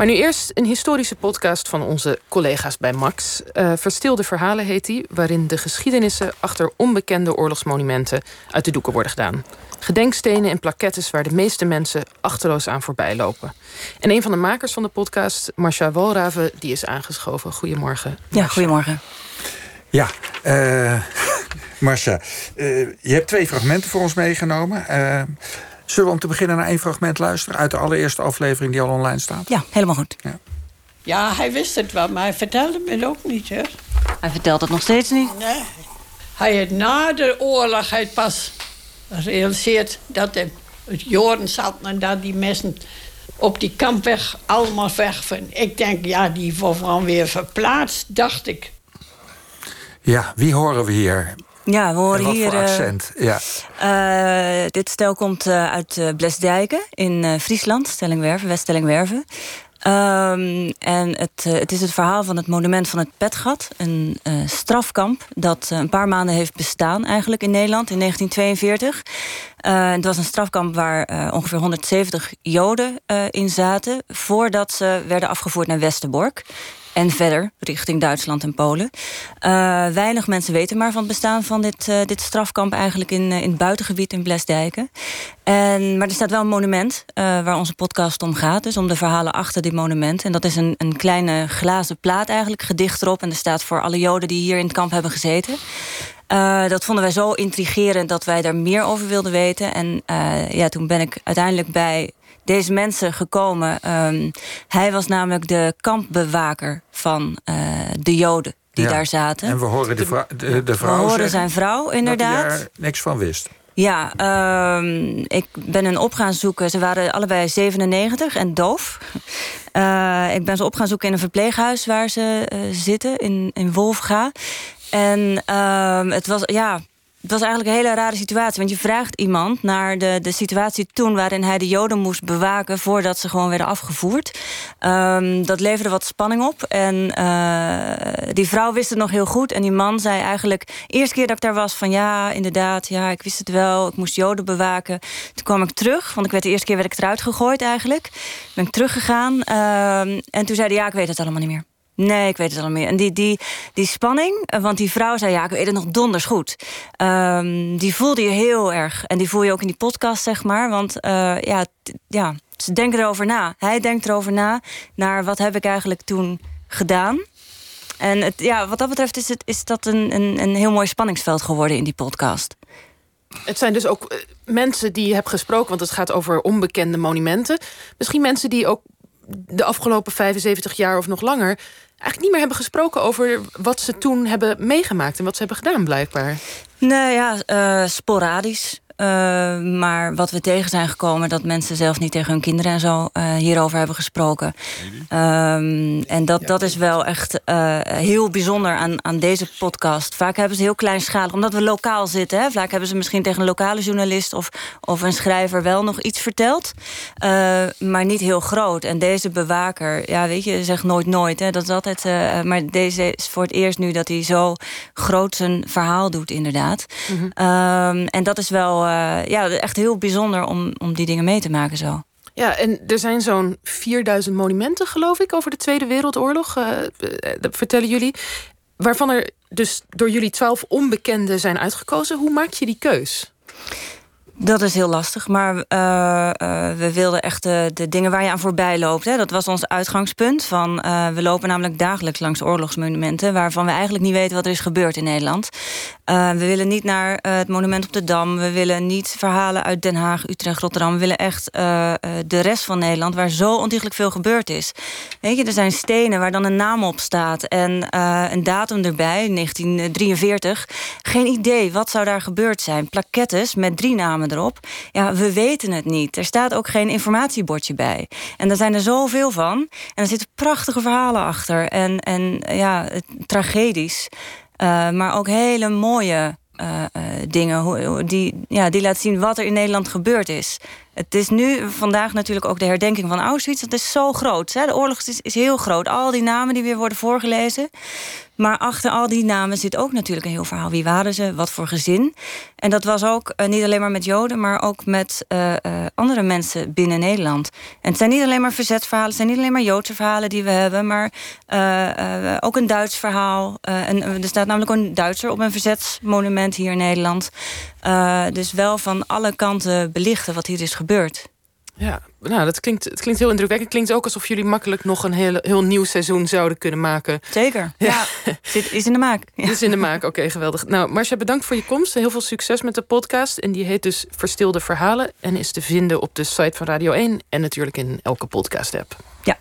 Maar nu eerst een historische podcast van onze collega's bij Max. Uh, Verstilde Verhalen heet die, waarin de geschiedenissen achter onbekende oorlogsmonumenten uit de doeken worden gedaan. Gedenkstenen en plakettes waar de meeste mensen achterloos aan voorbij lopen. En een van de makers van de podcast, Marcia Walraven, die is aangeschoven. Goedemorgen. Ja, goedemorgen. Ja, uh, Marcia, uh, je hebt twee fragmenten voor ons meegenomen. Uh, zullen we om te beginnen naar één fragment luisteren... uit de allereerste aflevering die al online staat? Ja, helemaal goed. Ja, ja hij wist het wel, maar hij vertelde het ook niet, hè? Hij vertelt het nog steeds niet? Nee. Hij heeft na de oorlog hij pas gerealiseerd... dat de Joden zaten en dat die mensen op die kampweg allemaal weg. Ik denk, ja, die worden weer verplaatst, dacht ik. Ja, wie horen we hier? Ja, we horen hier. Uh, accent? Ja. Uh, dit stel komt uh, uit Blesdijken in Friesland, Stellingwerven, West-Stellingwerven. Um, en het, het, is het verhaal van het monument van het Petgat. Een strafkamp dat een paar maanden heeft bestaan eigenlijk in Nederland in 1942. het was een strafkamp waar ongeveer 170 Joden in zaten... voordat ze werden afgevoerd naar Westerbork en verder richting Duitsland en Polen. Uh, weinig mensen weten maar van het bestaan van dit, uh, dit strafkamp eigenlijk in, uh, in het buitengebied in Blesdijken. En, maar er staat wel een monument waar onze podcast om gaat. Dus om de verhalen achter dit monument. En dat is een, een kleine glazen plaat eigenlijk, gedicht erop. En er staat voor alle Joden die hier in het kamp hebben gezeten. Dat vonden wij zo intrigerend dat wij daar meer over wilden weten. En ja, toen ben ik uiteindelijk bij deze mensen gekomen. Um, hij was namelijk de kampbewaker van uh, de Joden die daar zaten. En we horen de, vrou de, de vrouw We horen zijn vrouw, inderdaad. Dat hij er niks van wist. Ja, um, ik ben hen op gaan zoeken. Ze waren allebei 97 en doof. Uh, ik ben ze op gaan zoeken in een verpleeghuis waar ze uh, zitten, in, in Wolfga. En uh, het was, ja, het was eigenlijk een hele rare situatie. Want je vraagt iemand naar de, de situatie toen... waarin hij de Joden moest bewaken voordat ze gewoon werden afgevoerd. Um, dat leverde wat spanning op. En uh, die vrouw wist het nog heel goed. En die man zei eigenlijk... eerste keer dat ik daar was van ja, inderdaad... ja, ik wist het wel, ik moest Joden bewaken. Toen kwam ik terug, want ik werd de eerste keer werd ik eruit gegooid eigenlijk. Ben ik teruggegaan. Um, en toen zei hij ja, ik weet het allemaal niet meer. Nee, ik weet het al meer. En die, die, die spanning, eh, want die vrouw zei... ja, ik weet het nog donders goed. Um, die voelde je heel erg. En die voel je ook in die podcast, zeg maar. Want uh, ja, ja, ze denken erover na. Hij denkt erover na. Naar wat heb ik eigenlijk toen gedaan. En het, ja, wat dat betreft is, het, is dat een, een, een heel mooi spanningsveld geworden in die podcast. Het zijn dus ook eh, mensen die je hebt gesproken... want het gaat over onbekende monumenten. Misschien mensen die ook de afgelopen 75 jaar of nog langer eigenlijk niet meer hebben gesproken over wat ze toen hebben meegemaakt en wat ze hebben gedaan, blijkbaar. Nee, ja, uh, sporadisch. Uh, maar wat we tegen zijn gekomen, dat mensen zelf niet tegen hun kinderen en zo uh, hierover hebben gesproken. Um, en dat, dat is wel echt uh, heel bijzonder aan, aan deze podcast. Vaak hebben ze heel kleinschalig, omdat we lokaal zitten. Hè, vaak hebben ze misschien tegen een lokale journalist of, of een schrijver wel nog iets verteld. maar niet heel groot. En deze bewaker, ja, weet je, zegt nooit nooit. Hè, dat is altijd. maar deze is voor het eerst nu dat hij zo groot zijn verhaal doet, inderdaad. Mm -hmm. um, en dat is wel uh, ja, echt heel bijzonder om, om die dingen mee te maken zo. Ja, en er zijn zo'n 4000 monumenten, geloof ik, over de Tweede Wereldoorlog, uh, dat vertellen jullie. Waarvan er dus door jullie twaalf onbekenden zijn uitgekozen. Hoe maak je die keus? Dat is heel lastig, maar uh, uh, we wilden echt de, de, dingen waar je aan voorbij loopt. Hè. Dat was ons uitgangspunt. Van, uh, we lopen namelijk dagelijks langs oorlogsmonumenten... waarvan we eigenlijk niet weten wat er is gebeurd in Nederland. We willen niet naar het monument op de Dam. We willen niet verhalen uit Den Haag, Utrecht, Rotterdam. We willen echt de rest van Nederland... waar zo ontiegelijk veel gebeurd is. Weet je, er zijn stenen waar dan een naam op staat... en een datum erbij, 1943. Geen idee, wat zou daar gebeurd zijn? Plakettes met drie namen erop. Ja, we weten het niet. Er staat ook geen informatiebordje bij. En er zijn er zoveel van. En er zitten prachtige verhalen achter. En, en ja, tragedisch. Uh, maar ook hele mooie uh, uh, dingen. Die, ja, die laat zien wat er in Nederland gebeurd is. Het is nu vandaag natuurlijk ook de herdenking van Auschwitz. Dat is zo groot. Hè? De oorlog is, is heel groot. Al die namen die weer worden voorgelezen. Maar achter al die namen zit ook natuurlijk een heel verhaal. Wie waren ze? Wat voor gezin? En dat was ook uh, niet alleen maar met Joden, maar ook met uh, uh, andere mensen binnen Nederland. En het zijn niet alleen maar verzetsverhalen, het zijn niet alleen maar Joodse verhalen die we hebben, maar ook een Duits verhaal. er staat namelijk een Duitser op een verzetsmonument hier in Nederland. Dus wel van alle kanten belichten wat hier is gebeurd. Ja, nou, dat klinkt, het klinkt heel indrukwekkend. Het klinkt ook alsof jullie makkelijk nog een heel, heel nieuw seizoen zouden kunnen maken. Zeker, ja. Zit, is in de maak. Ja. Is in de maak, oké, geweldig. Nou, Marcia, bedankt voor je komst. Heel veel succes met de podcast. En die heet dus Verstilde Verhalen. En is te vinden op de site van Radio 1 en natuurlijk in elke podcast-app. Ja.